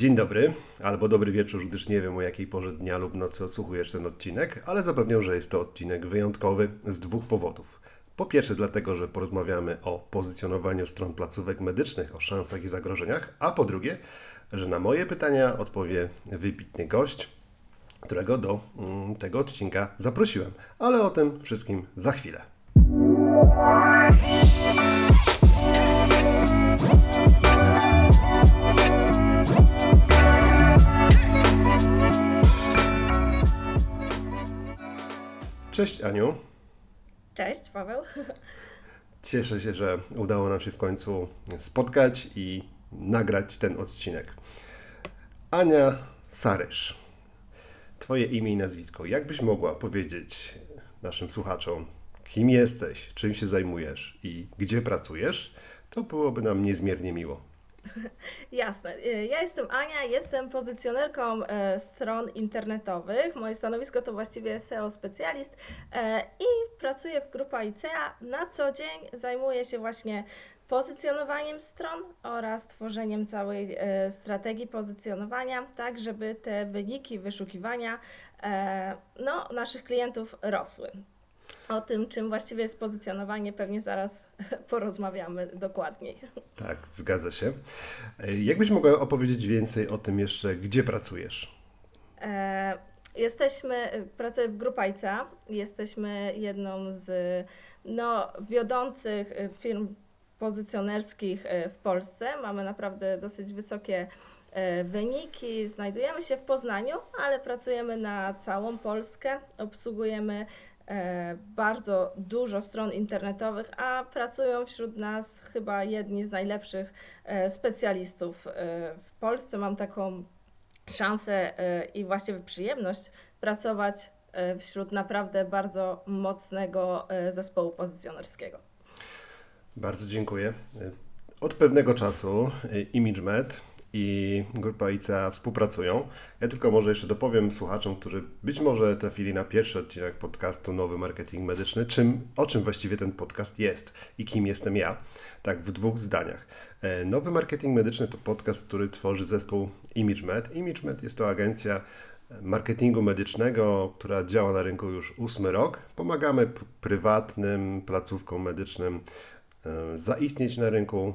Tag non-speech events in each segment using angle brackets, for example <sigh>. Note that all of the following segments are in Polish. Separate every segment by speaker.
Speaker 1: Dzień dobry, albo dobry wieczór, gdyż nie wiem o jakiej porze dnia lub nocy odsłuchujesz ten odcinek, ale zapewniam, że jest to odcinek wyjątkowy z dwóch powodów. Po pierwsze, dlatego, że porozmawiamy o pozycjonowaniu stron placówek medycznych, o szansach i zagrożeniach, a po drugie, że na moje pytania odpowie wybitny gość, którego do mm, tego odcinka zaprosiłem. Ale o tym wszystkim za chwilę. Cześć Aniu.
Speaker 2: Cześć Paweł.
Speaker 1: Cieszę się, że udało nam się w końcu spotkać i nagrać ten odcinek. Ania Sarysz. Twoje imię i nazwisko. Jakbyś mogła powiedzieć naszym słuchaczom, kim jesteś, czym się zajmujesz i gdzie pracujesz, to byłoby nam niezmiernie miło. <laughs>
Speaker 2: Jasne. Y, ja jestem Ania, jestem pozycjonerką e, stron internetowych. Moje stanowisko to właściwie SEO specjalist e, i pracuję w grupie ICEA. Na co dzień zajmuję się właśnie pozycjonowaniem stron oraz tworzeniem całej e, strategii pozycjonowania, tak żeby te wyniki wyszukiwania no, naszych klientów rosły. O tym, czym właściwie jest pozycjonowanie, pewnie zaraz <laughs> porozmawiamy dokładniej.
Speaker 1: Tak, zgadza się. Jakbyś mogła opowiedzieć więcej o tym jeszcze, gdzie pracujesz?
Speaker 2: E, jesteśmy, pracuję w Grupa ICA, jesteśmy jedną z no, wiodących firm pozycjonerskich e, w Polsce. Mamy naprawdę dosyć wysokie e, wyniki. Znajdujemy się w Poznaniu, ale pracujemy na całą Polskę. Obsługujemy E, bardzo dużo stron internetowych, a pracują wśród nas chyba jedni z najlepszych e, specjalistów e, w Polsce. Mam taką szansę i właściwie przyjemność pracować wśród naprawdę bardzo mocnego zespołu pozycjonerskiego.
Speaker 1: Bardzo dziękuję. Od pewnego czasu ImageMed i grupa ICA współpracują. Ja tylko może jeszcze dopowiem słuchaczom, którzy być może trafili na pierwszy odcinek podcastu Nowy Marketing Medyczny, czym, o czym właściwie ten podcast jest i kim jestem ja. Tak, w dwóch zdaniach. E, Nowy Marketing Medyczny to podcast, który tworzy zespół ImageMed. ImageMed jest to agencja marketingu medycznego, która działa na rynku już ósmy rok. Pomagamy prywatnym placówkom medycznym e, zaistnieć na rynku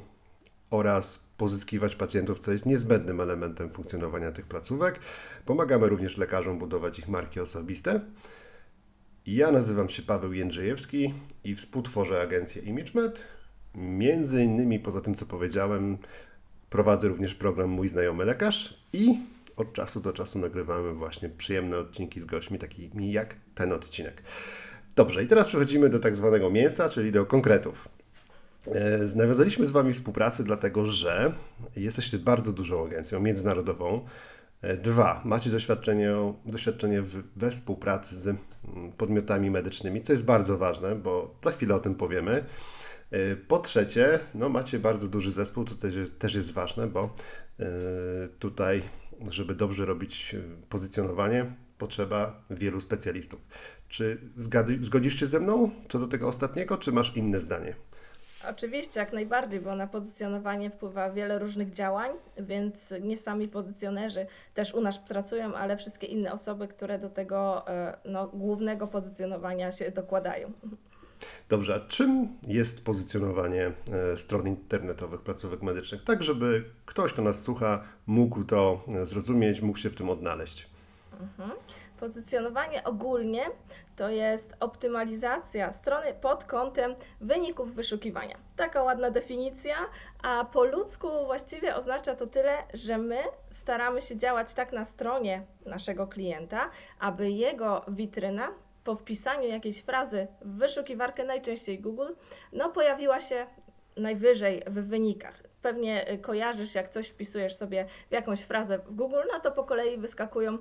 Speaker 1: oraz pozyskiwać pacjentów, co jest niezbędnym elementem funkcjonowania tych placówek. Pomagamy również lekarzom budować ich marki osobiste. Ja nazywam się Paweł Jędrzejewski i współtworzę agencję ImageMed. Między innymi, poza tym co powiedziałem, prowadzę również program Mój Znajomy Lekarz i od czasu do czasu nagrywamy właśnie przyjemne odcinki z gośćmi, takimi jak ten odcinek. Dobrze, i teraz przechodzimy do tak zwanego mięsa, czyli do konkretów. E, nawiązaliśmy z Wami współpracę, dlatego że jesteście bardzo dużą agencją międzynarodową. E, dwa, macie doświadczenie, doświadczenie we współpracy z mm, podmiotami medycznymi, co jest bardzo ważne, bo za chwilę o tym powiemy. E, po trzecie, no macie bardzo duży zespół, to też jest, też jest ważne, bo tutaj, żeby dobrze robić pozycjonowanie, potrzeba wielu specjalistów. Czy zgodzisz się ze mną co do tego ostatniego, czy masz inne zdanie?
Speaker 2: Oczywiście, jak najbardziej, bo na pozycjonowanie wpływa wiele różnych działań, więc nie sami pozycjonerzy też u nas pracują, ale wszystkie inne osoby, które do tego e, no, głównego pozycjonowania się dokładają.
Speaker 1: Dobrze, a czym jest pozycjonowanie e, stron internetowych placówek medycznych, tak żeby ktoś, kto nas słucha, mógł to e, zrozumieć, mógł się w tym odnaleźć?
Speaker 2: Mhm. Pozycjonowanie ogólnie to jest optymalizacja strony pod kątem wyników wyszukiwania. Taka ładna definicja, a po ludzku właściwie oznacza to tyle, że my staramy się działać tak na stronie naszego klienta, aby jego witryna po wpisaniu jakiejś frazy w wyszukiwarkę, najczęściej Google, no pojawiła się najwyżej w wynikach. Pewnie kojarzysz, jak coś wpisujesz sobie w jakąś frazę w Google, no to po kolei wyskakują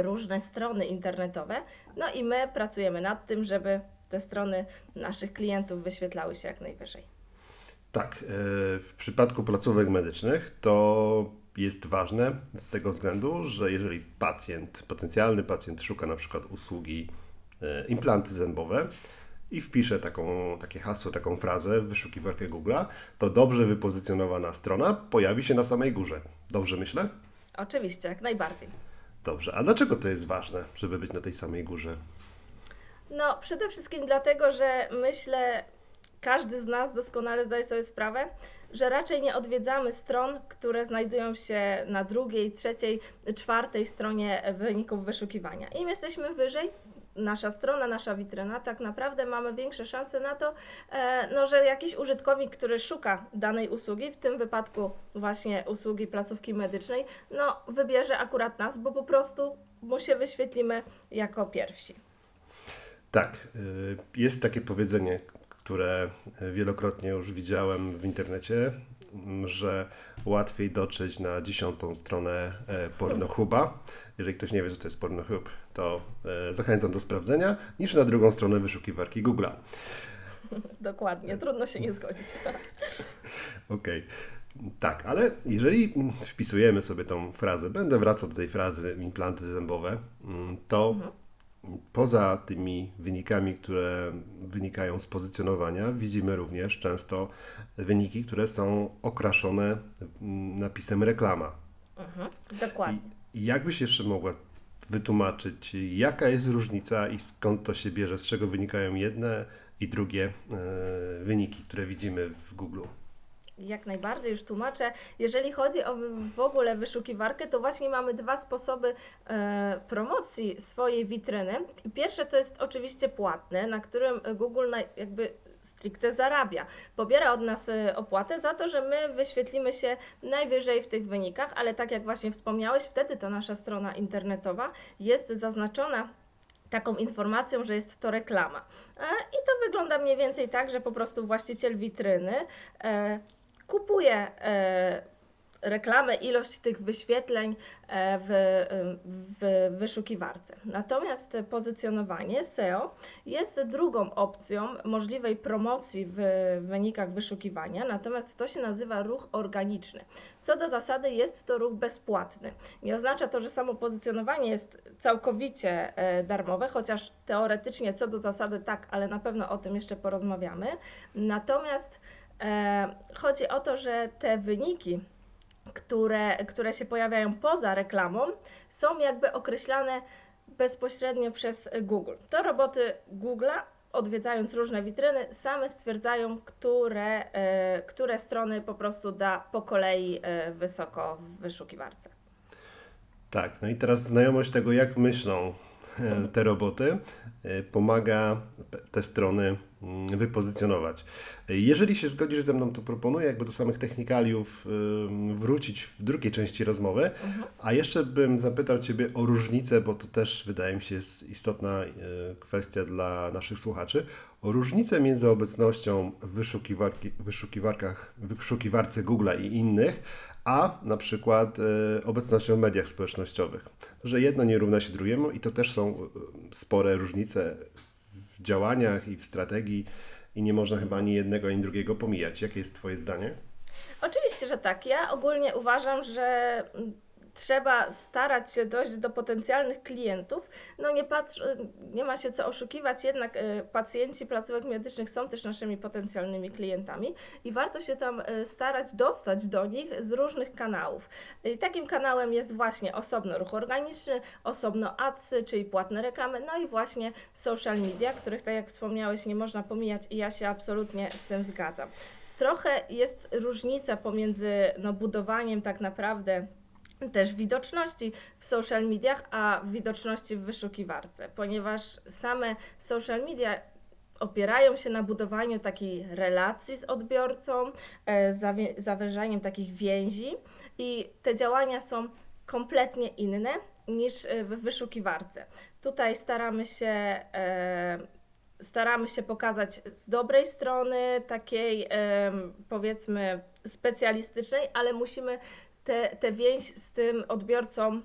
Speaker 2: różne strony internetowe. No i my pracujemy nad tym, żeby te strony naszych klientów wyświetlały się jak najwyżej.
Speaker 1: Tak, e, w przypadku placówek medycznych to jest ważne z tego względu, że jeżeli pacjent, potencjalny pacjent szuka na przykład usługi e, implanty zębowe i wpisze taką, takie hasło, taką frazę w wyszukiwarkę Google'a, to dobrze wypozycjonowana strona pojawi się na samej górze. Dobrze myślę?
Speaker 2: Oczywiście, jak najbardziej.
Speaker 1: Dobrze, a dlaczego to jest ważne, żeby być na tej samej górze?
Speaker 2: No, przede wszystkim dlatego, że myślę, każdy z nas doskonale zdaje sobie sprawę, że raczej nie odwiedzamy stron, które znajdują się na drugiej, trzeciej, czwartej stronie wyników wyszukiwania. Im jesteśmy wyżej, nasza strona, nasza witryna, tak naprawdę mamy większe szanse na to, e, no, że jakiś użytkownik, który szuka danej usługi, w tym wypadku właśnie usługi placówki medycznej, no, wybierze akurat nas, bo po prostu mu się wyświetlimy jako pierwsi.
Speaker 1: Tak, y, jest takie powiedzenie, które wielokrotnie już widziałem w internecie, że łatwiej dotrzeć na dziesiątą stronę e, Pornhuba. Jeżeli ktoś nie wie, co to jest Pornhub, to e, zachęcam do sprawdzenia, niż na drugą stronę wyszukiwarki Google'a. <laughs>
Speaker 2: Dokładnie, trudno się nie zgodzić. <laughs>
Speaker 1: Okej. Tak, ale jeżeli mm, wpisujemy sobie tą frazę, będę wracał do tej frazy implanty zębowe, mm, to poza tymi wynikami, które wynikają z pozycjonowania, widzimy również często wyniki, które są okraszone mm, napisem reklama.
Speaker 2: Mhm, dokładnie.
Speaker 1: I jak byś jeszcze mogła wytłumaczyć, jaka jest różnica i skąd to się bierze, z czego wynikają jedne i drugie e, wyniki, które widzimy w Google?
Speaker 2: Jak najbardziej już tłumaczę. Jeżeli chodzi o w- ogóle wyszukiwarkę, to właśnie mamy dwa sposoby e, promocji swojej witryny. Pierwsze to jest oczywiście płatne, na którym Google na, jakby stricte zarabia. Pobiera od nas e, opłatę za to, że my wyświetlimy się najwyżej w tych wynikach, ale tak jak właśnie wspomniałeś, wtedy ta nasza strona internetowa jest zaznaczona taką informacją, że jest to reklama. E, I to wygląda mniej więcej tak, że po prostu właściciel witryny e, kupuje reklamę, ilość tych wyświetleń e, w, w wyszukiwarce. Natomiast pozycjonowanie SEO jest drugą opcją możliwej promocji w wynikach wyszukiwania, natomiast to się nazywa ruch organiczny. Co do zasady jest to ruch bezpłatny. Nie oznacza to, że samo pozycjonowanie jest całkowicie e, darmowe, chociaż teoretycznie co do zasady tak, ale na pewno o tym jeszcze porozmawiamy. Natomiast chodzi o to, że te wyniki, które, które się pojawiają poza reklamą, są jakby określane bezpośrednio przez Google. To roboty Google'a, odwiedzając różne witryny, same stwierdzają, które, e, które strony po prostu da po kolei e, wysoko w wyszukiwarce.
Speaker 1: Tak, no i teraz znajomość tego, jak myślą e, te roboty, e, pomaga te strony mm, wypozycjonować. E, Jeżeli się zgodzisz ze mną, to proponuję jakby do samych technikaliów wrócić w drugiej części rozmowy, a jeszcze bym zapytał Ciebie o różnicę, bo to też wydaje mi się jest istotna e, kwestia dla naszych słuchaczy, o różnicę między obecnością w wyszukiwarki, wyszukiwarkach, wyszukiwarce Google'a i innych, a na przykład e, obecnością w mediach społecznościowych. Że jedno nie równa się drugiemu i to też są e, spore różnice w działaniach i w strategii i nie można chyba ani jednego, ani drugiego pomijać. Jakie jest Twoje zdanie?
Speaker 2: Oczywiście, że tak. Ja ogólnie uważam, że mm, trzeba starać się dojść do potencjalnych klientów. No nie, nie ma się co oszukiwać, jednak e, pacjenci placówek medycznych są też naszymi potencjalnymi klientami i warto się tam e, starać dostać do nich z różnych kanałów. I takim kanałem jest właśnie osobno ruch organiczny, osobno adsy, czyli płatne reklamy, no i właśnie social media, których tak jak wspomniałeś nie można pomijać i ja się absolutnie z tym zgadzam. Trochę jest różnica pomiędzy no, budowaniem tak naprawdę też widoczności w social mediach, a widoczności w wyszukiwarce, ponieważ same social media opierają się na budowaniu takiej relacji z odbiorcą, e, zawężaniem takich więzi i te działania są kompletnie inne niż e, w wyszukiwarce. Tutaj staramy się e, staramy się pokazać z dobrej strony, takiej powiedzmy specjalistycznej, ale musimy tę te więź z tym odbiorcą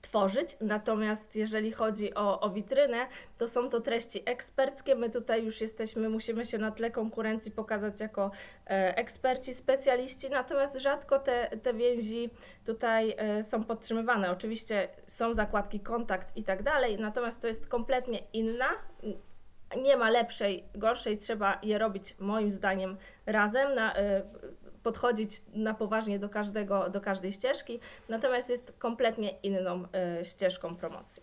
Speaker 2: tworzyć. Natomiast jeżeli chodzi o, o witrynę, to są to treści eksperckie. My tutaj już jesteśmy, musimy się na tle konkurencji pokazać jako e, eksperci, specjaliści, natomiast rzadko te, te więzi tutaj e, są podtrzymywane. Oczywiście są zakładki kontakt i tak dalej, natomiast to jest kompletnie inna. Nie ma lepszej, gorszej, trzeba je robić moim zdaniem razem. Na, e, podchodzić na poważnie do, każdego, do każdej ścieżki, natomiast jest kompletnie inną e, ścieżką promocji.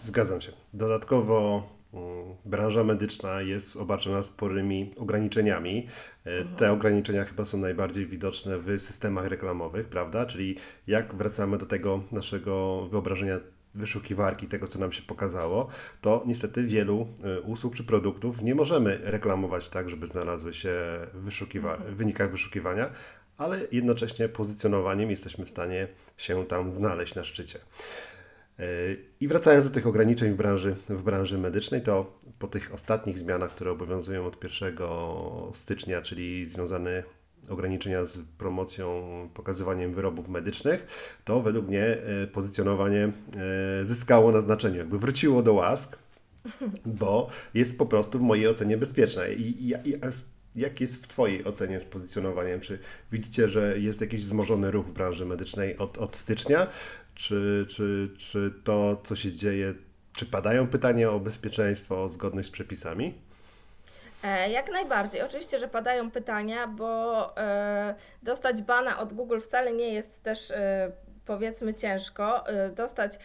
Speaker 1: Zgadzam się. Dodatkowo mm, branża medyczna jest obarczona sporymi ograniczeniami. E, Te ograniczenia chyba są najbardziej widoczne w systemach reklamowych, prawda? Czyli jak wracamy do tego naszego wyobrażenia wyszukiwarki, tego co nam się pokazało, to niestety wielu e, usług czy produktów nie możemy reklamować tak, żeby znalazły się w, wyszukiwa- w wynikach wyszukiwania, ale jednocześnie pozycjonowaniem jesteśmy w stanie się tam znaleźć na szczycie. I wracając do tych ograniczeń w branży, w branży medycznej, to po tych ostatnich zmianach, które obowiązują od 1 stycznia, czyli związane ograniczenia z promocją, pokazywaniem wyrobów medycznych, to według mnie e, pozycjonowanie e, zyskało na znaczeniu, jakby wróciło do łask, <laughs> bo jest po prostu w mojej ocenie bezpieczne. I, i, i jak jest w Twojej ocenie z pozycjonowaniem? Czy widzicie, że jest jakiś wzmożony ruch w branży medycznej od, od stycznia? Czy, czy, czy to, co się dzieje, czy padają pytania o bezpieczeństwo, o zgodność z przepisami?
Speaker 2: E, Jak najbardziej. Oczywiście, że padają pytania, bo e, dostać bana od Google wcale nie jest też e, powiedzmy ciężko. Dostać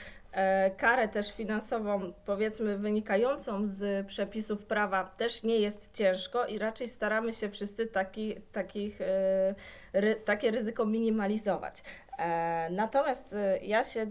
Speaker 2: karę też finansową, powiedzmy wynikającą z przepisów prawa też nie jest ciężko i raczej staramy się wszyscy taki, takich, ry, takie ryzyko minimalizować. Natomiast ja się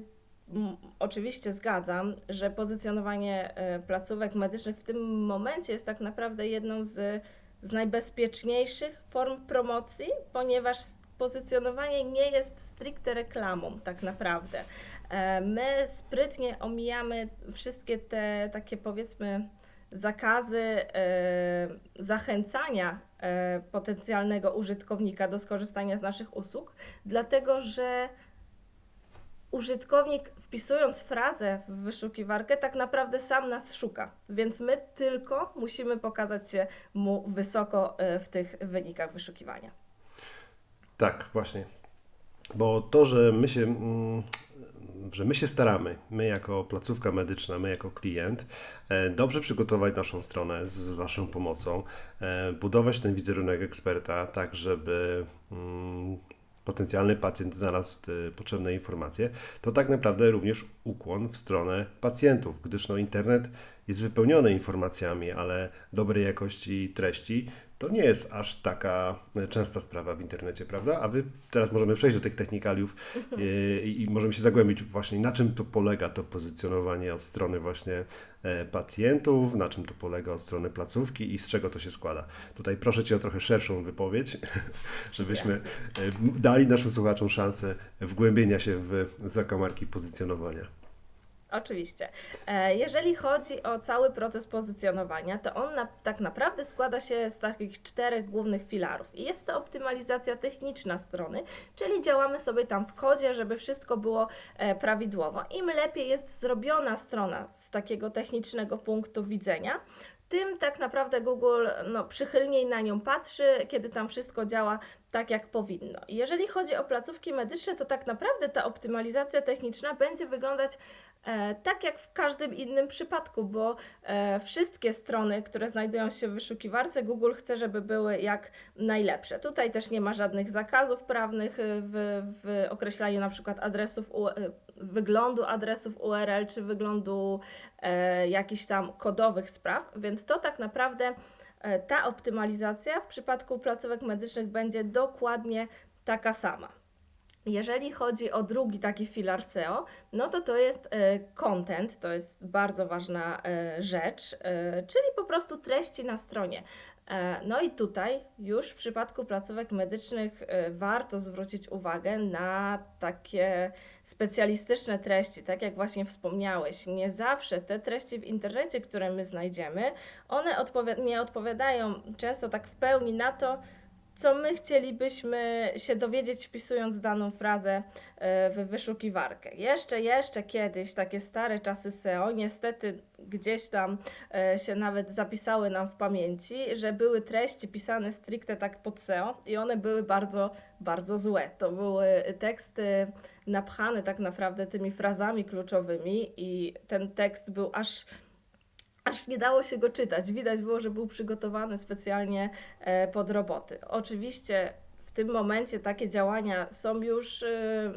Speaker 2: oczywiście zgadzam, że pozycjonowanie e, placówek medycznych w tym momencie jest tak naprawdę jedną z, z najbezpieczniejszych form promocji, ponieważ pozycjonowanie nie jest stricte reklamą tak naprawdę. E, My sprytnie omijamy wszystkie te takie powiedzmy zakazy e, zachęcania potencjalnego użytkownika do skorzystania z naszych usług, dlatego że użytkownik wpisując frazę w wyszukiwarkę tak naprawdę sam nas szuka, więc my tylko musimy pokazać się mu wysoko e, w tych wynikach wyszukiwania.
Speaker 1: Tak, właśnie. Bo to, że my się, mm, że my się staramy, my jako placówka medyczna, my jako klient, e, dobrze przygotować naszą stronę z Waszą pomocą, e, budować ten wizerunek eksperta, tak żeby mm, potencjalny pacjent znalazł e, potrzebne informacje, to tak naprawdę również ukłon w stronę pacjentów, gdyż no, internet jest wypełniony informacjami, ale dobrej jakości treści to nie jest aż taka e, częsta sprawa w internecie, prawda? A wy teraz możemy przejść do tych technikaliów <laughs> e, i, i możemy się zagłębić właśnie na czym to polega to pozycjonowanie od strony właśnie e, pacjentów, na czym to polega od strony placówki i z czego to się składa. Tutaj proszę Cię o trochę szerszą wypowiedź, <laughs> żebyśmy dali naszym słuchaczom szansę wgłębienia się w zakamarki pozycjonowania.
Speaker 2: Oczywiście. E, Jeżeli chodzi o cały proces pozycjonowania, to on na, tak naprawdę składa się z takich czterech głównych filarów. I jest to optymalizacja techniczna strony, czyli działamy sobie tam w kodzie, żeby wszystko było e, prawidłowo. Im lepiej jest zrobiona strona z takiego technicznego punktu widzenia, tym tak naprawdę Google no, przychylniej na nią patrzy, kiedy tam wszystko działa tak, jak powinno. Jeżeli chodzi o placówki medyczne, to tak naprawdę ta optymalizacja techniczna będzie wyglądać tak, jak w każdym innym przypadku, bo e, wszystkie strony, które znajdują się w wyszukiwarce, Google chce, żeby były jak najlepsze. Tutaj też nie ma żadnych zakazów prawnych e, w, w określaniu na przykład adresów, e, wyglądu adresów URL czy wyglądu e, jakichś tam kodowych spraw, więc to tak naprawdę e, ta optymalizacja w przypadku placówek medycznych będzie dokładnie taka sama. Jeżeli chodzi o drugi taki filar SEO, no to to jest e, content, to jest bardzo ważna e, rzecz, e, czyli po prostu treści na stronie. No i tutaj już w przypadku placówek medycznych warto zwrócić uwagę na takie specjalistyczne treści, tak jak właśnie wspomniałeś. Nie zawsze te treści w internecie, które my znajdziemy, one odpowi- nie odpowiadają często tak w pełni na to, co my chcielibyśmy się dowiedzieć, wpisując daną frazę e, w wyszukiwarkę. Jeszcze, jeszcze kiedyś, takie stare czasy SEO, niestety gdzieś tam e, się nawet zapisały nam w pamięci, że były treści pisane stricte tak pod SEO i one były bardzo, bardzo złe. To były teksty napchane tak naprawdę tymi frazami kluczowymi i ten tekst był aż aż nie dało się go czytać. Widać było, że był przygotowany specjalnie e, pod roboty. Oczywiście w tym momencie takie działania są już y,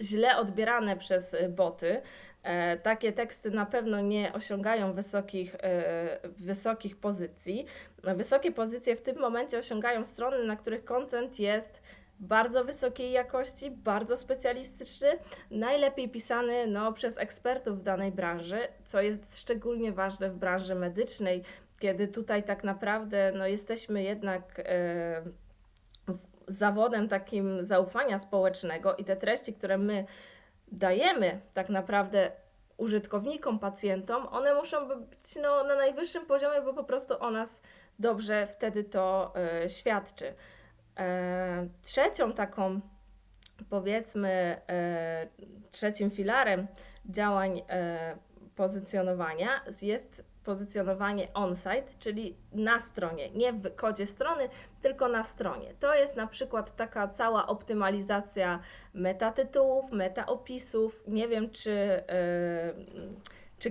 Speaker 2: źle odbierane przez y, boty. E, Takie teksty na pewno nie osiągają wysokich, e, wysokich pozycji. Wysokie pozycje w tym momencie osiągają strony, na których content jest bardzo wysokiej jakości, bardzo specjalistyczny, najlepiej pisany no, przez ekspertów w danej branży, co jest szczególnie ważne w branży medycznej, kiedy tutaj tak naprawdę no, jesteśmy jednak e, zawodem takim zaufania społecznego i te treści, które my dajemy tak naprawdę użytkownikom, pacjentom, one muszą być no, na najwyższym poziomie, bo po prostu o nas dobrze wtedy to e, świadczy. E, trzecią taką, powiedzmy, e, trzecim filarem działań e, pozycjonowania jest pozycjonowanie on-site, czyli na stronie, nie w kodzie strony, tylko na stronie. To jest na przykład taka cała optymalizacja metatytułów, metaopisów. Nie wiem, czy, czy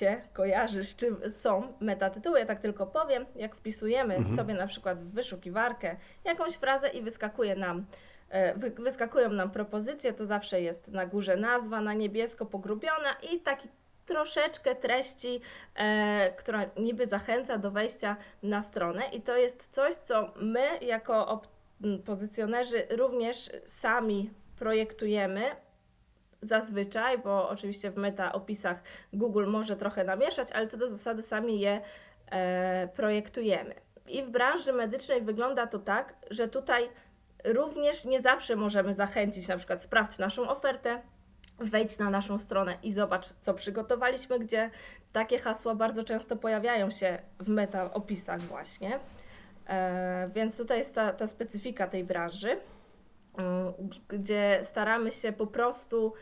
Speaker 2: kojarzycie, kojarzysz, czym są metatytuły. Ja tak tylko powiem, jak wpisujemy
Speaker 1: Mhm.
Speaker 2: sobie na przykład w wyszukiwarkę jakąś frazę i wyskakuje nam e, wy- wyskakują nam propozycje, to zawsze jest na górze nazwa, na niebiesko pogrubiona i taki troszeczkę treści, e, która niby zachęca do wejścia na stronę i to jest coś, co my jako op- m, pozycjonerzy również sami projektujemy zazwyczaj, bo oczywiście w meta opisach Google może trochę namieszać, ale co do zasady sami je e, projektujemy. I w branży medycznej wygląda to tak, że tutaj również nie zawsze możemy zachęcić, na przykład sprawdź naszą ofertę, wejdź na naszą stronę i zobacz, co przygotowaliśmy, gdzie takie hasła bardzo często pojawiają się w meta opisach właśnie. E, więc tutaj jest ta, ta specyfika tej branży, gdzie staramy się po prostu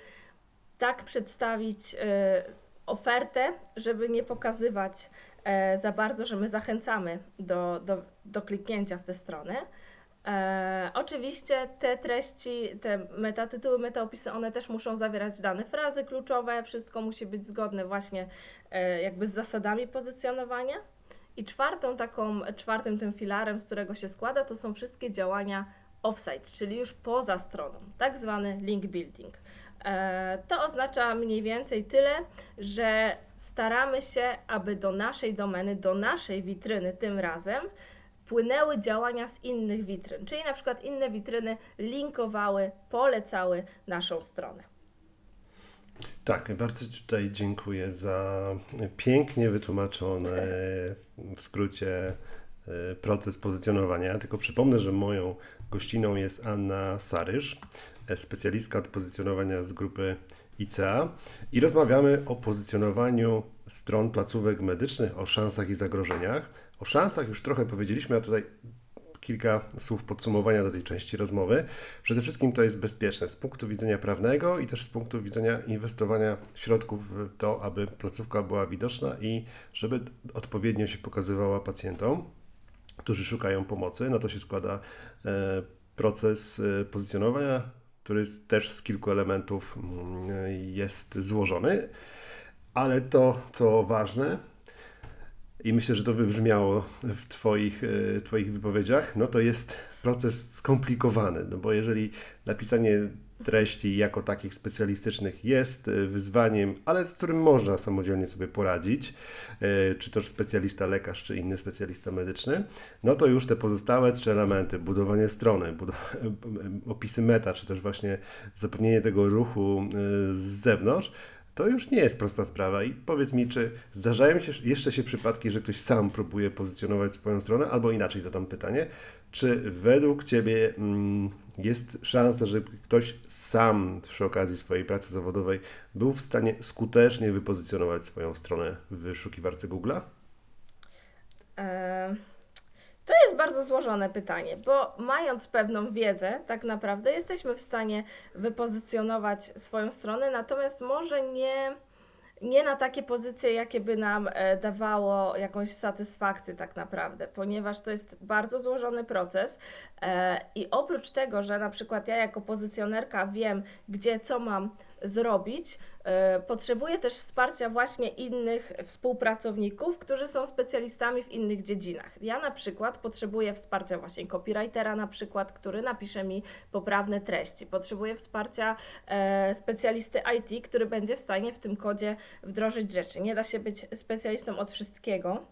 Speaker 2: tak przedstawić e, ofertę, żeby nie pokazywać e, za bardzo, że my zachęcamy do, do, do kliknięcia w tę stronę. E, oczywiście te treści, te metatytuły, metaopisy, one też muszą zawierać dane frazy kluczowe, wszystko musi być zgodne właśnie e, jakby z zasadami pozycjonowania. I czwartą taką, czwartym tym filarem, z którego się składa, to są wszystkie działania offsite, czyli już poza stroną, tak zwany link building. E, To oznacza mniej więcej tyle, że staramy się, aby do naszej domeny, do naszej witryny tym razem płynęły działania z innych witryn, czyli na przykład inne witryny linkowały, polecały naszą stronę.
Speaker 1: Tak, bardzo tutaj dziękuję za pięknie wytłumaczony w skrócie e, proces pozycjonowania. Tylko przypomnę, że moją gościną jest Anna Sarysz, e, specjalistka od pozycjonowania z grupy ICA i rozmawiamy o pozycjonowaniu stron placówek medycznych, o szansach i zagrożeniach. O szansach już trochę powiedzieliśmy, a tutaj kilka słów podsumowania do tej części rozmowy. Przede wszystkim to jest bezpieczne z punktu widzenia prawnego i też z punktu widzenia inwestowania środków w to, aby placówka była widoczna i żeby odpowiednio się pokazywała pacjentom, którzy szukają pomocy. Na to się składa e, proces e, pozycjonowania, który też z kilku elementów mm, jest złożony, ale to, co ważne, i myślę, że to wybrzmiało w twoich, e, twoich wypowiedziach, no to jest proces skomplikowany, no bo jeżeli napisanie treści jako takich specjalistycznych jest e, wyzwaniem, ale z którym można samodzielnie sobie poradzić, e, czy też specjalista lekarz, czy inny specjalista medyczny, no to już te pozostałe trzy elementy, budowanie strony, <laughs> opisy meta, czy też właśnie zapewnienie tego ruchu e, z zewnątrz, to już nie jest prosta sprawa. I powiedz mi, czy zdarzają się jeszcze się przypadki, że ktoś sam próbuje pozycjonować swoją stronę, albo inaczej zadam pytanie, czy według Ciebie mm, jest szansa, że ktoś sam przy okazji swojej pracy zawodowej był w stanie skutecznie wypozycjonować swoją stronę w wyszukiwarce Google'a?
Speaker 2: To jest bardzo złożone pytanie, bo mając pewną wiedzę, tak naprawdę jesteśmy w stanie wypozycjonować swoją stronę, natomiast może nie, nie na takie pozycje, jakie by nam e, dawało jakąś satysfakcję, tak naprawdę, ponieważ to jest bardzo złożony proces. E, I oprócz tego, że na przykład ja jako pozycjonerka wiem, gdzie co mam zrobić, e, potrzebuje też wsparcia właśnie innych współpracowników, którzy są specjalistami w innych dziedzinach. Ja na przykład potrzebuję wsparcia właśnie copywritera na przykład, który napisze mi poprawne treści. Potrzebuję wsparcia e, specjalisty IT, który będzie w stanie w tym kodzie wdrożyć rzeczy. Nie da się być specjalistą od wszystkiego.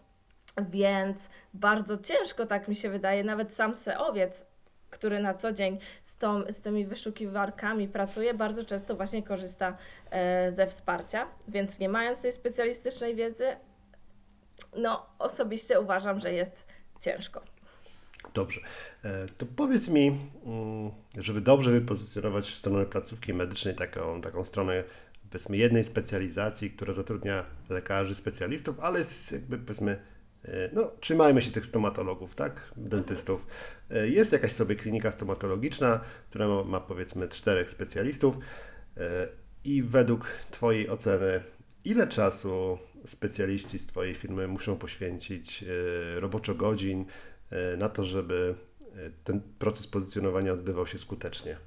Speaker 2: Więc bardzo ciężko, tak mi się wydaje, nawet sam SEOwiec, który na co dzień z, tą, z tymi wyszukiwarkami pracuje, bardzo często właśnie korzysta e, ze wsparcia. Więc nie mając tej specjalistycznej wiedzy, no osobiście uważam, że jest ciężko.
Speaker 1: Dobrze. E, to powiedz mi, mm, żeby dobrze wypozycjonować stronę placówki medycznej, taką, taką stronę powiedzmy jednej specjalizacji, która zatrudnia lekarzy, specjalistów, ale jest jakby powiedzmy no, trzymajmy się tych stomatologów, tak? Dentystów. E, jest jakaś sobie klinika stomatologiczna, która ma, ma powiedzmy czterech specjalistów e, i według Twojej oceny, ile czasu specjaliści z Twojej firmy muszą poświęcić roboczo godzin na to, żeby ten proces pozycjonowania odbywał się skutecznie?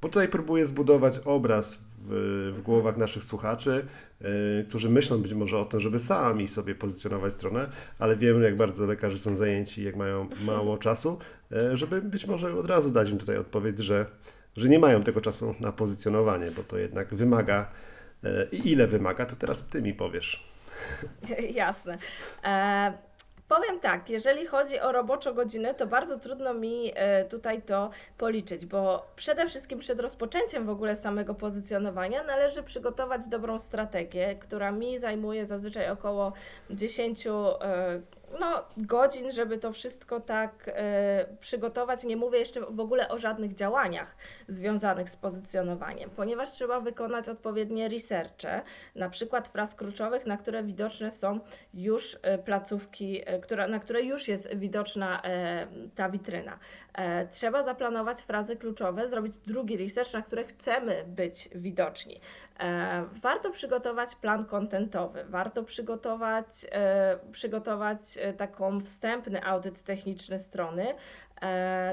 Speaker 1: Bo tutaj próbuję zbudować obraz w, w głowach naszych słuchaczy, yy, którzy myślą być może o tym, żeby sami sobie pozycjonować stronę, ale wiem, jak bardzo lekarze są zajęci, jak mają mało czasu, yy, żeby być może od razu dać im tutaj odpowiedź, że, że nie mają tego czasu na pozycjonowanie, bo to jednak wymaga. Yy, I ile wymaga, to teraz Ty mi powiesz. <laughs>
Speaker 2: Jasne. E, Powiem tak, jeżeli chodzi o roboczo godziny, to bardzo trudno mi e, tutaj to policzyć, bo przede wszystkim przed rozpoczęciem w ogóle samego pozycjonowania należy przygotować dobrą strategię, która mi zajmuje zazwyczaj około 10 no, godzin, żeby to wszystko tak e, przygotować. Nie mówię jeszcze w ogóle o żadnych działaniach związanych z pozycjonowaniem, ponieważ trzeba wykonać odpowiednie researche, na przykład fraz kluczowych, na które widoczne są już e, placówki, e, która, na które już jest widoczna ta witryna. Trzeba zaplanować frazy kluczowe, zrobić drugi research, na które chcemy być widoczni. E, warto przygotować plan kontentowy, warto przygotować, e, przygotować taką wstępny audyt techniczny strony,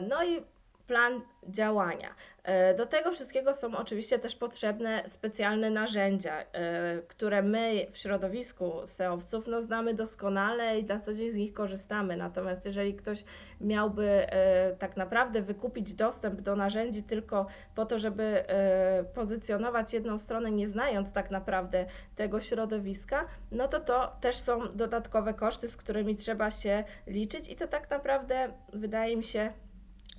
Speaker 2: no i plan działania. E, do tego wszystkiego są oczywiście też potrzebne specjalne narzędzia, e, które my w środowisku SEOwców no, znamy doskonale i na co dzień z nich korzystamy. Natomiast jeżeli ktoś miałby e, tak naprawdę wykupić dostęp do narzędzi tylko po to, żeby pozycjonować jedną stronę, nie znając tak naprawdę tego środowiska, no to to też są dodatkowe koszty, z którymi trzeba się liczyć i to tak naprawdę wydaje mi się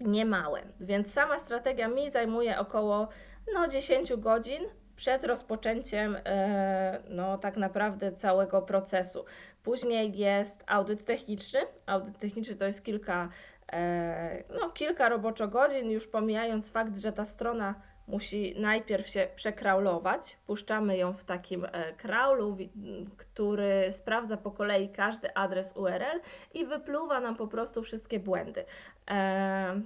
Speaker 2: niemałe. Więc sama strategia mi zajmuje około no, 10 godzin przed rozpoczęciem e, no, tak naprawdę całego procesu. Później jest audyt techniczny. Audyt techniczny to jest kilka, e, no, kilka roboczo godzin, już pomijając fakt, że ta strona musi najpierw się przekraulować. Puszczamy ją w takim e, kraulu, który sprawdza po kolei każdy adres URL i wypluwa nam po prostu wszystkie błędy. E,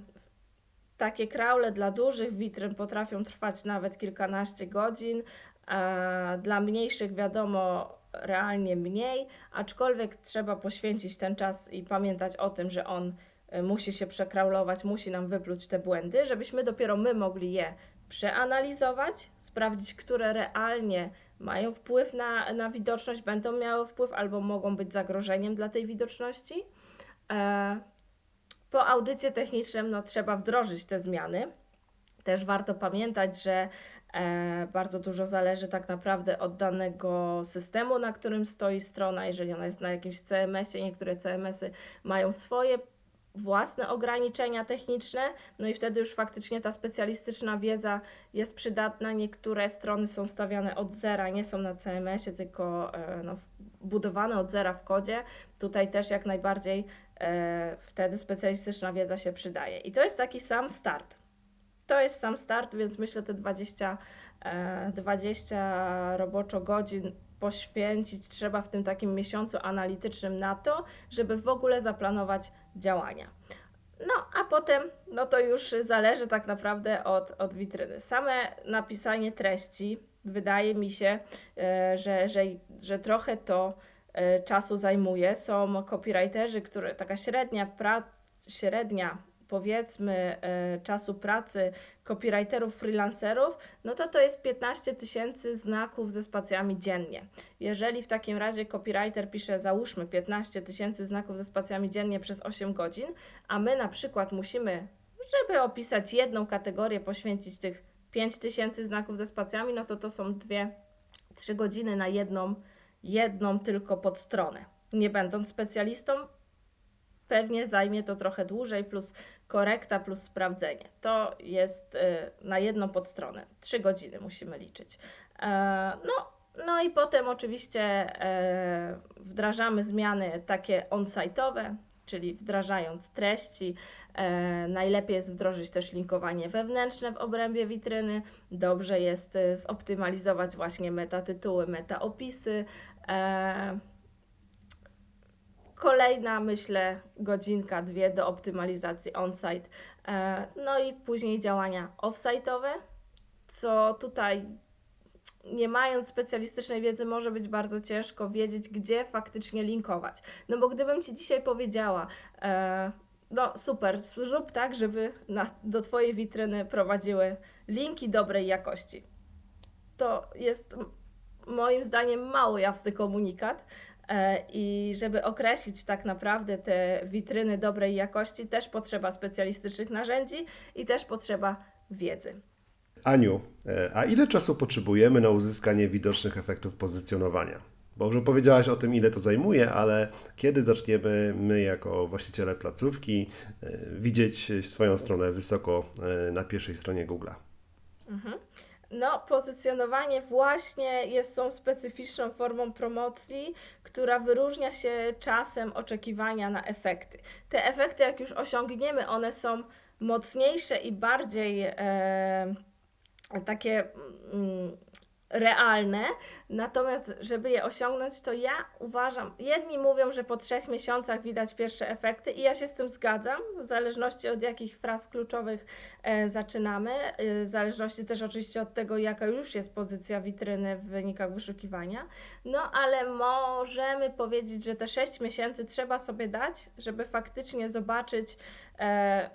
Speaker 2: takie kraule dla dużych witryn potrafią trwać nawet kilkanaście godzin. E, dla mniejszych wiadomo realnie mniej, aczkolwiek trzeba poświęcić ten czas i pamiętać o tym, że on musi się przekraulować, musi nam wypluć te błędy, żebyśmy dopiero my mogli je przeanalizować, sprawdzić, które realnie mają wpływ na, na widoczność, będą miały wpływ albo mogą być zagrożeniem dla tej widoczności. E, po audycie technicznym no, trzeba wdrożyć te zmiany. Też warto pamiętać, że e, bardzo dużo zależy tak naprawdę od danego systemu, na którym stoi strona. Jeżeli ona jest na jakimś CMS-ie, niektóre CMS-y mają swoje własne ograniczenia techniczne, no i wtedy już faktycznie ta specjalistyczna wiedza jest przydatna. Niektóre strony są stawiane od zera, nie są na CMS-ie, tylko e, no, budowane od zera w kodzie. Tutaj też jak najbardziej e, wtedy specjalistyczna wiedza się przydaje. I to jest taki sam start. To jest sam start, więc myślę te 20, e, 20 roboczo godzin poświęcić trzeba w tym takim miesiącu analitycznym na to, żeby w ogóle zaplanować działania. No, a potem, no to już zależy tak naprawdę od, od witryny. Same napisanie treści, wydaje mi się, e, że, że, że trochę to e, czasu zajmuje. Są copywriterzy, które taka średnia, pra, średnia powiedzmy e, czasu pracy copywriterów, freelancerów, no to to jest 15 tysięcy znaków ze spacjami dziennie. Jeżeli w takim razie copywriter pisze, załóżmy 15 tysięcy znaków ze spacjami dziennie przez 8 godzin, a my na przykład musimy, żeby opisać jedną kategorię, poświęcić tych 5 tysięcy znaków ze spacjami, no to to są dwie, trzy godziny na jedną, jedną tylko podstronę. Nie będąc specjalistą, pewnie zajmie to trochę dłużej, plus korekta, plus sprawdzenie. To jest y, na jedną podstronę. Trzy godziny musimy liczyć. E, no, no i potem oczywiście e, wdrażamy zmiany takie on-site'owe, czyli wdrażając treści. E, najlepiej jest wdrożyć też linkowanie wewnętrzne w obrębie witryny. Dobrze jest e, zoptymalizować właśnie metatytuły, metaopisy. Kolejna, myślę, godzinka, dwie do optymalizacji on-site. E, No i później działania off-site'owe, co tutaj nie mając specjalistycznej wiedzy, może być bardzo ciężko wiedzieć, gdzie faktycznie linkować. No bo gdybym Ci dzisiaj powiedziała, e, no super, zrób tak, żeby na, do Twojej witryny prowadziły linki dobrej jakości. To jest moim zdaniem mało jasny komunikat. E, I żeby określić tak naprawdę te witryny dobrej jakości, też potrzeba specjalistycznych narzędzi i też potrzeba wiedzy.
Speaker 1: Aniu, e, a ile czasu potrzebujemy na uzyskanie widocznych efektów pozycjonowania? Bo już powiedziałaś o tym, ile to zajmuje, ale kiedy zaczniemy my, jako właściciele placówki, e, widzieć swoją stronę wysoko na pierwszej stronie Google'a?
Speaker 2: No, pozycjonowanie właśnie jest tą specyficzną formą promocji, która wyróżnia się czasem oczekiwania na efekty. Te efekty, jak już osiągniemy, one są mocniejsze i bardziej e, takie mm, realne. Natomiast, żeby je osiągnąć, to ja uważam, jedni mówią, że po trzech miesiącach widać pierwsze efekty, i ja się z tym zgadzam, w zależności od jakich fraz kluczowych e, zaczynamy, e, w zależności też oczywiście od tego, jaka już jest pozycja witryny w wynikach wyszukiwania. No, ale możemy powiedzieć, że te 6 miesięcy trzeba sobie dać, żeby faktycznie zobaczyć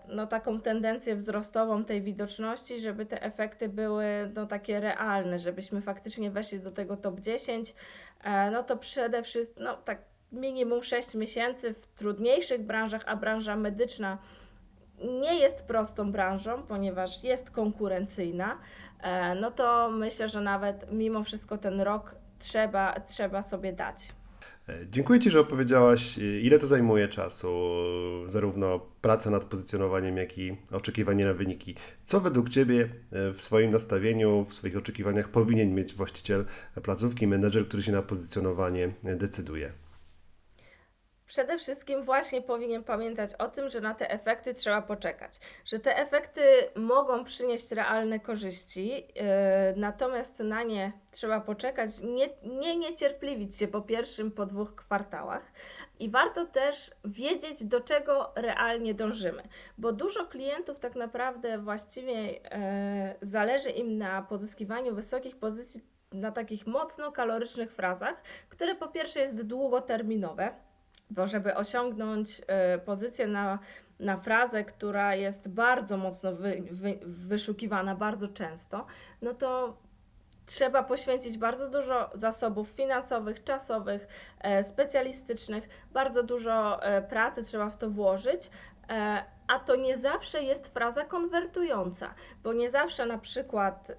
Speaker 2: no, taką tendencję wzrostową tej widoczności, żeby te efekty były no, takie realne, żebyśmy faktycznie weszli do tego top 10, e, no to przede wszystkim, no tak minimum 6 miesięcy w trudniejszych branżach, a branża medyczna nie jest prostą branżą, ponieważ jest konkurencyjna, e, no to myślę, że nawet mimo wszystko ten rok trzeba, trzeba sobie dać.
Speaker 1: E, Dziękuję Ci, że opowiedziałaś, e, ile to zajmuje czasu, zarówno praca nad pozycjonowaniem, jak i oczekiwanie na wyniki. Co według Ciebie e, w swoim nastawieniu, w swoich oczekiwaniach powinien mieć właściciel placówki, menedżer, który się na pozycjonowanie e, decyduje?
Speaker 2: Przede wszystkim właśnie powinien pamiętać o tym, że na te efekty trzeba poczekać, że te efekty mogą przynieść realne korzyści, yy, natomiast na nie trzeba poczekać, nie, nie niecierpliwić się po pierwszym, po dwóch kwartałach. I warto też wiedzieć, do czego realnie dążymy, bo dużo klientów tak naprawdę właściwie yy, zależy im na pozyskiwaniu wysokich pozycji na takich mocno kalorycznych frazach, które po pierwsze jest długoterminowe, bo żeby osiągnąć y, pozycję na, na frazę, która jest bardzo mocno wy, wy, wyszukiwana bardzo często, no to trzeba poświęcić bardzo dużo zasobów finansowych, czasowych, e, specjalistycznych, bardzo dużo e, pracy trzeba w to włożyć. E, a to nie zawsze jest fraza konwertująca, bo nie zawsze na przykład e,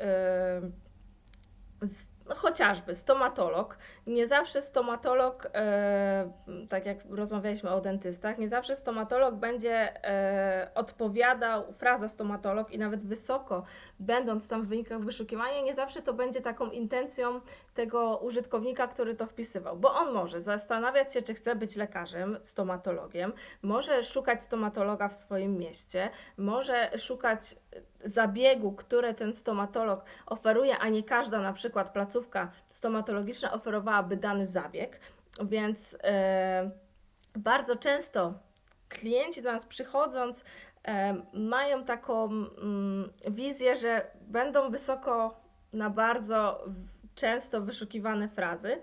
Speaker 2: z, no chociażby stomatolog, nie zawsze stomatolog, e, tak jak rozmawialiśmy o dentystach, nie zawsze stomatolog będzie e, odpowiadał, fraza stomatolog i nawet wysoko, będąc tam w wynikach wyszukiwania, nie zawsze to będzie taką intencją tego użytkownika, który to wpisywał, bo on może zastanawiać się, czy chce być lekarzem, stomatologiem, może szukać stomatologa w swoim mieście, może szukać zabiegu, które ten stomatolog oferuje, a nie każda na przykład placówka stomatologiczna oferowałaby dany zabieg, więc e, bardzo często klienci do nas przychodząc e, mają taką mm, wizję, że będą wysoko na bardzo często wyszukiwane frazy,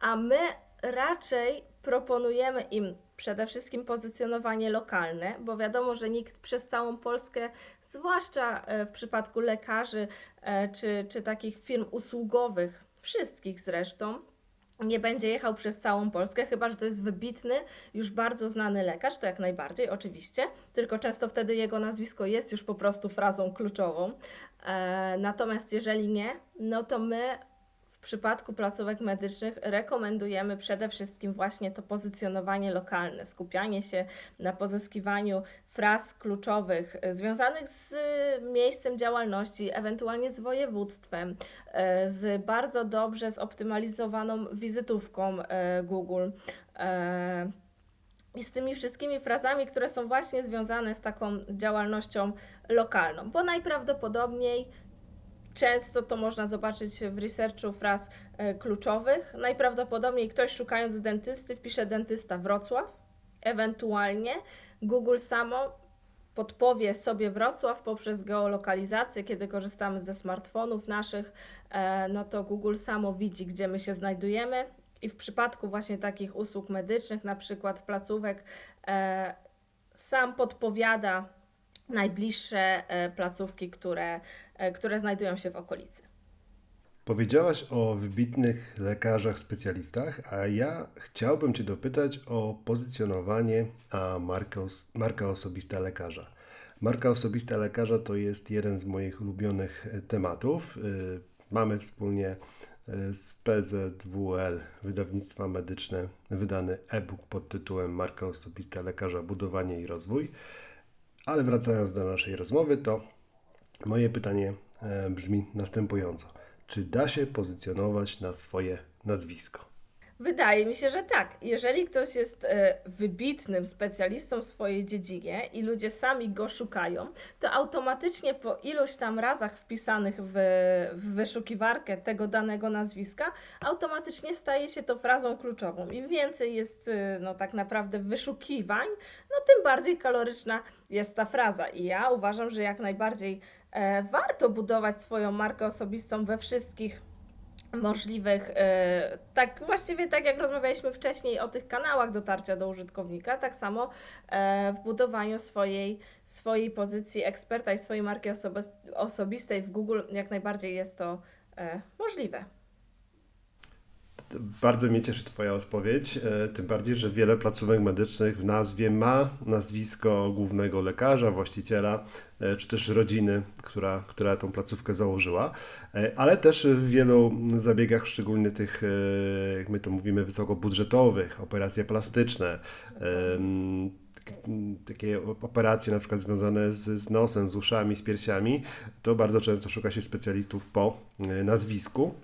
Speaker 2: a my raczej proponujemy im przede wszystkim pozycjonowanie lokalne, bo wiadomo, że nikt przez całą Polskę, zwłaszcza e, w przypadku lekarzy e, czy, czy takich firm usługowych, wszystkich zresztą, nie będzie jechał przez całą Polskę, chyba że to jest wybitny, już bardzo znany lekarz, to jak najbardziej, oczywiście, tylko często wtedy jego nazwisko jest już po prostu frazą kluczową. E, natomiast jeżeli nie, no to my w przypadku placówek medycznych rekomendujemy przede wszystkim właśnie to pozycjonowanie lokalne, skupianie się na pozyskiwaniu fraz kluczowych e, związanych z miejscem działalności, ewentualnie z województwem, e, z bardzo dobrze zoptymalizowaną wizytówką e, Google. I z tymi wszystkimi frazami, które są właśnie związane z taką działalnością lokalną, bo najprawdopodobniej Często to można zobaczyć w researchu fraz e, kluczowych. Najprawdopodobniej ktoś szukając dentysty wpisze dentysta Wrocław, ewentualnie Google samo podpowie sobie Wrocław poprzez geolokalizację, kiedy korzystamy ze smartfonów naszych, e, no to Google samo widzi, gdzie my się znajdujemy. I w przypadku właśnie takich usług medycznych, na przykład placówek, e, sam podpowiada najbliższe placówki, które E, które znajdują się w okolicy.
Speaker 1: Powiedziałaś o wybitnych lekarzach, specjalistach, a ja chciałbym Cię dopytać o pozycjonowanie a marka, marka osobista lekarza. Marka osobista lekarza to jest jeden z moich ulubionych e, tematów. E, mamy wspólnie z PZWL, wydawnictwa medyczne, wydany e-book pod tytułem Marka osobista lekarza, budowanie i rozwój. Ale wracając do naszej rozmowy, to Moje pytanie e, brzmi następująco. Czy da się pozycjonować na swoje nazwisko?
Speaker 2: Wydaje mi się, że tak. Jeżeli ktoś jest e, wybitnym specjalistą w swojej dziedzinie i ludzie sami go szukają, to automatycznie po iluś tam razach wpisanych w, w wyszukiwarkę tego danego nazwiska, automatycznie staje się to frazą kluczową. Im więcej jest e, no, tak naprawdę wyszukiwań, no tym bardziej kaloryczna jest ta fraza. I ja uważam, że jak najbardziej E, warto budować swoją markę osobistą we wszystkich możliwych, e, tak właściwie tak jak rozmawialiśmy wcześniej o tych kanałach dotarcia do użytkownika, tak samo e, w budowaniu swojej, swojej pozycji eksperta i swojej marki osobistej w Google jak najbardziej jest to możliwe.
Speaker 1: Bardzo mnie cieszy Twoja odpowiedź, e, tym bardziej, że wiele placówek medycznych w nazwie ma nazwisko głównego lekarza, właściciela, e, czy też rodziny, która, która tą placówkę założyła, e, ale też w wielu zabiegach, szczególnie tych, jak my to mówimy, wysokobudżetowych, operacje plastyczne, takie operacje na przykład związane z, z nosem, z uszami, z piersiami, to bardzo często szuka się specjalistów po nazwisku.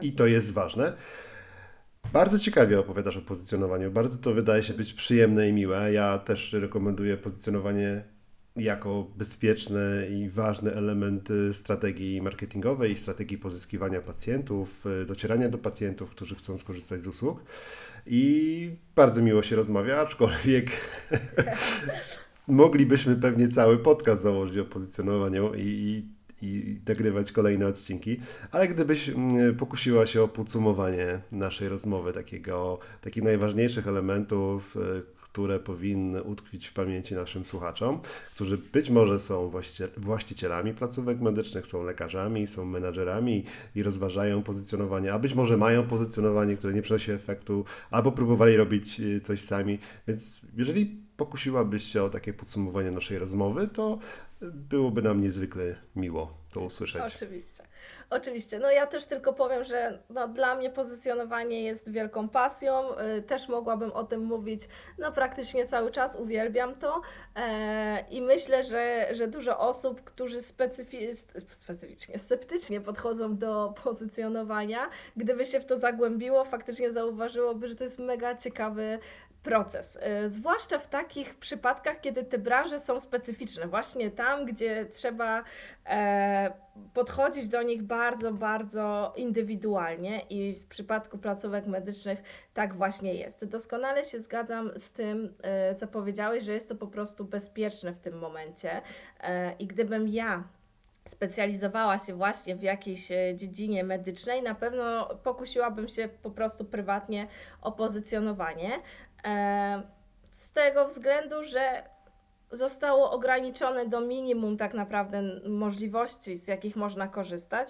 Speaker 1: I to jest ważne. Bardzo ciekawie opowiadasz o pozycjonowaniu. Bardzo to wydaje się być przyjemne i miłe. Ja też rekomenduję pozycjonowanie jako bezpieczny i ważny element strategii marketingowej strategii pozyskiwania pacjentów, y, docierania do pacjentów, którzy chcą skorzystać z usług. I bardzo miło się rozmawia, aczkolwiek <laughs> moglibyśmy pewnie cały podcast założyć o pozycjonowaniu i i nagrywać kolejne odcinki, ale gdybyś mm, pokusiła się o podsumowanie naszej rozmowy, takiego, takich najważniejszych elementów, y, które powinny utkwić w pamięci naszym słuchaczom, którzy być może są właścicielami placówek medycznych, są lekarzami, są menadżerami i rozważają pozycjonowanie, a być może mają pozycjonowanie, które nie przynosi efektu, albo próbowali robić y, coś sami. Więc jeżeli pokusiłabyś się o takie podsumowanie naszej rozmowy, to byłoby nam niezwykle miło to usłyszeć.
Speaker 2: Oczywiście. Oczywiście. No ja też tylko powiem, że no, dla mnie pozycjonowanie jest wielką pasją. Yy, też mogłabym o tym mówić no, praktycznie cały czas. Uwielbiam to. E, I myślę, że, że dużo osób, którzy specyfi specyficznie, sceptycznie podchodzą do pozycjonowania, gdyby się w to zagłębiło, faktycznie zauważyłoby, że to jest mega ciekawy proces. Y, zwłaszcza w takich przypadkach, kiedy te branże są specyficzne, właśnie tam, gdzie trzeba e, podchodzić do nich bardzo, bardzo indywidualnie i w przypadku placówek medycznych tak właśnie jest. Doskonale się zgadzam z tym, e, co powiedziałeś, że jest to po prostu bezpieczne w tym momencie e, i gdybym ja specjalizowała się właśnie w jakiejś dziedzinie medycznej, na pewno pokusiłabym się po prostu prywatnie o pozycjonowanie. E, z tego względu, że zostało ograniczone do minimum tak naprawdę możliwości, z jakich można korzystać,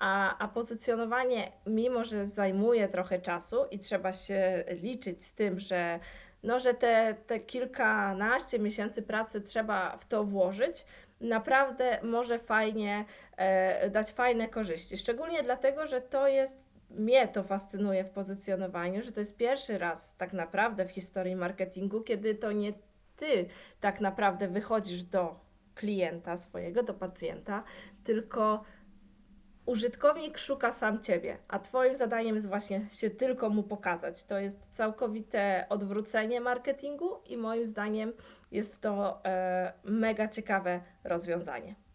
Speaker 2: a, a pozycjonowanie, mimo że zajmuje trochę czasu i trzeba się liczyć z tym, że, no, że te, te kilkanaście miesięcy pracy trzeba w to włożyć, naprawdę może fajnie e, dać fajne korzyści. Szczególnie dlatego, że to jest mnie to fascynuje w pozycjonowaniu, że to jest pierwszy raz tak naprawdę w historii marketingu, kiedy to nie ty tak naprawdę wychodzisz do klienta swojego, do pacjenta, tylko użytkownik szuka sam ciebie, a twoim zadaniem jest właśnie się tylko mu pokazać. To jest całkowite odwrócenie marketingu i moim zdaniem jest to e, mega ciekawe rozwiązanie.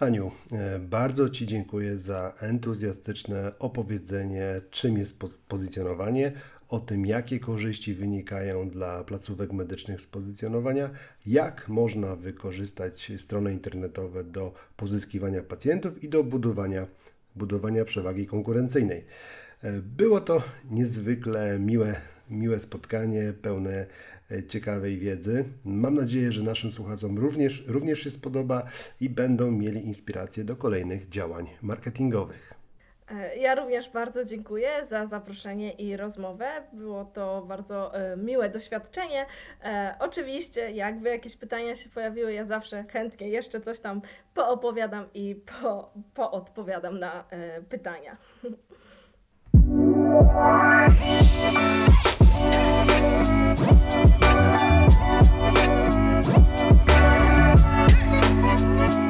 Speaker 1: Aniu, e, bardzo Ci dziękuję za entuzjastyczne opowiedzenie, czym jest pozycjonowanie, o tym, jakie korzyści wynikają dla placówek medycznych z pozycjonowania, jak można wykorzystać strony internetowe do pozyskiwania pacjentów i do budowania, budowania przewagi konkurencyjnej. E, było to niezwykle miłe, miłe spotkanie, pełne e, ciekawej wiedzy. Mam nadzieję, że naszym słuchaczom również, również się spodoba i będą mieli inspirację do kolejnych działań marketingowych.
Speaker 2: E, ja również bardzo dziękuję za zaproszenie i rozmowę. Było to bardzo e, miłe doświadczenie. Oczywiście, jakby jakieś pytania się pojawiły, ja zawsze chętnie jeszcze coś tam poopowiadam i po, poodpowiadam na pytania. <laughs> Thank you.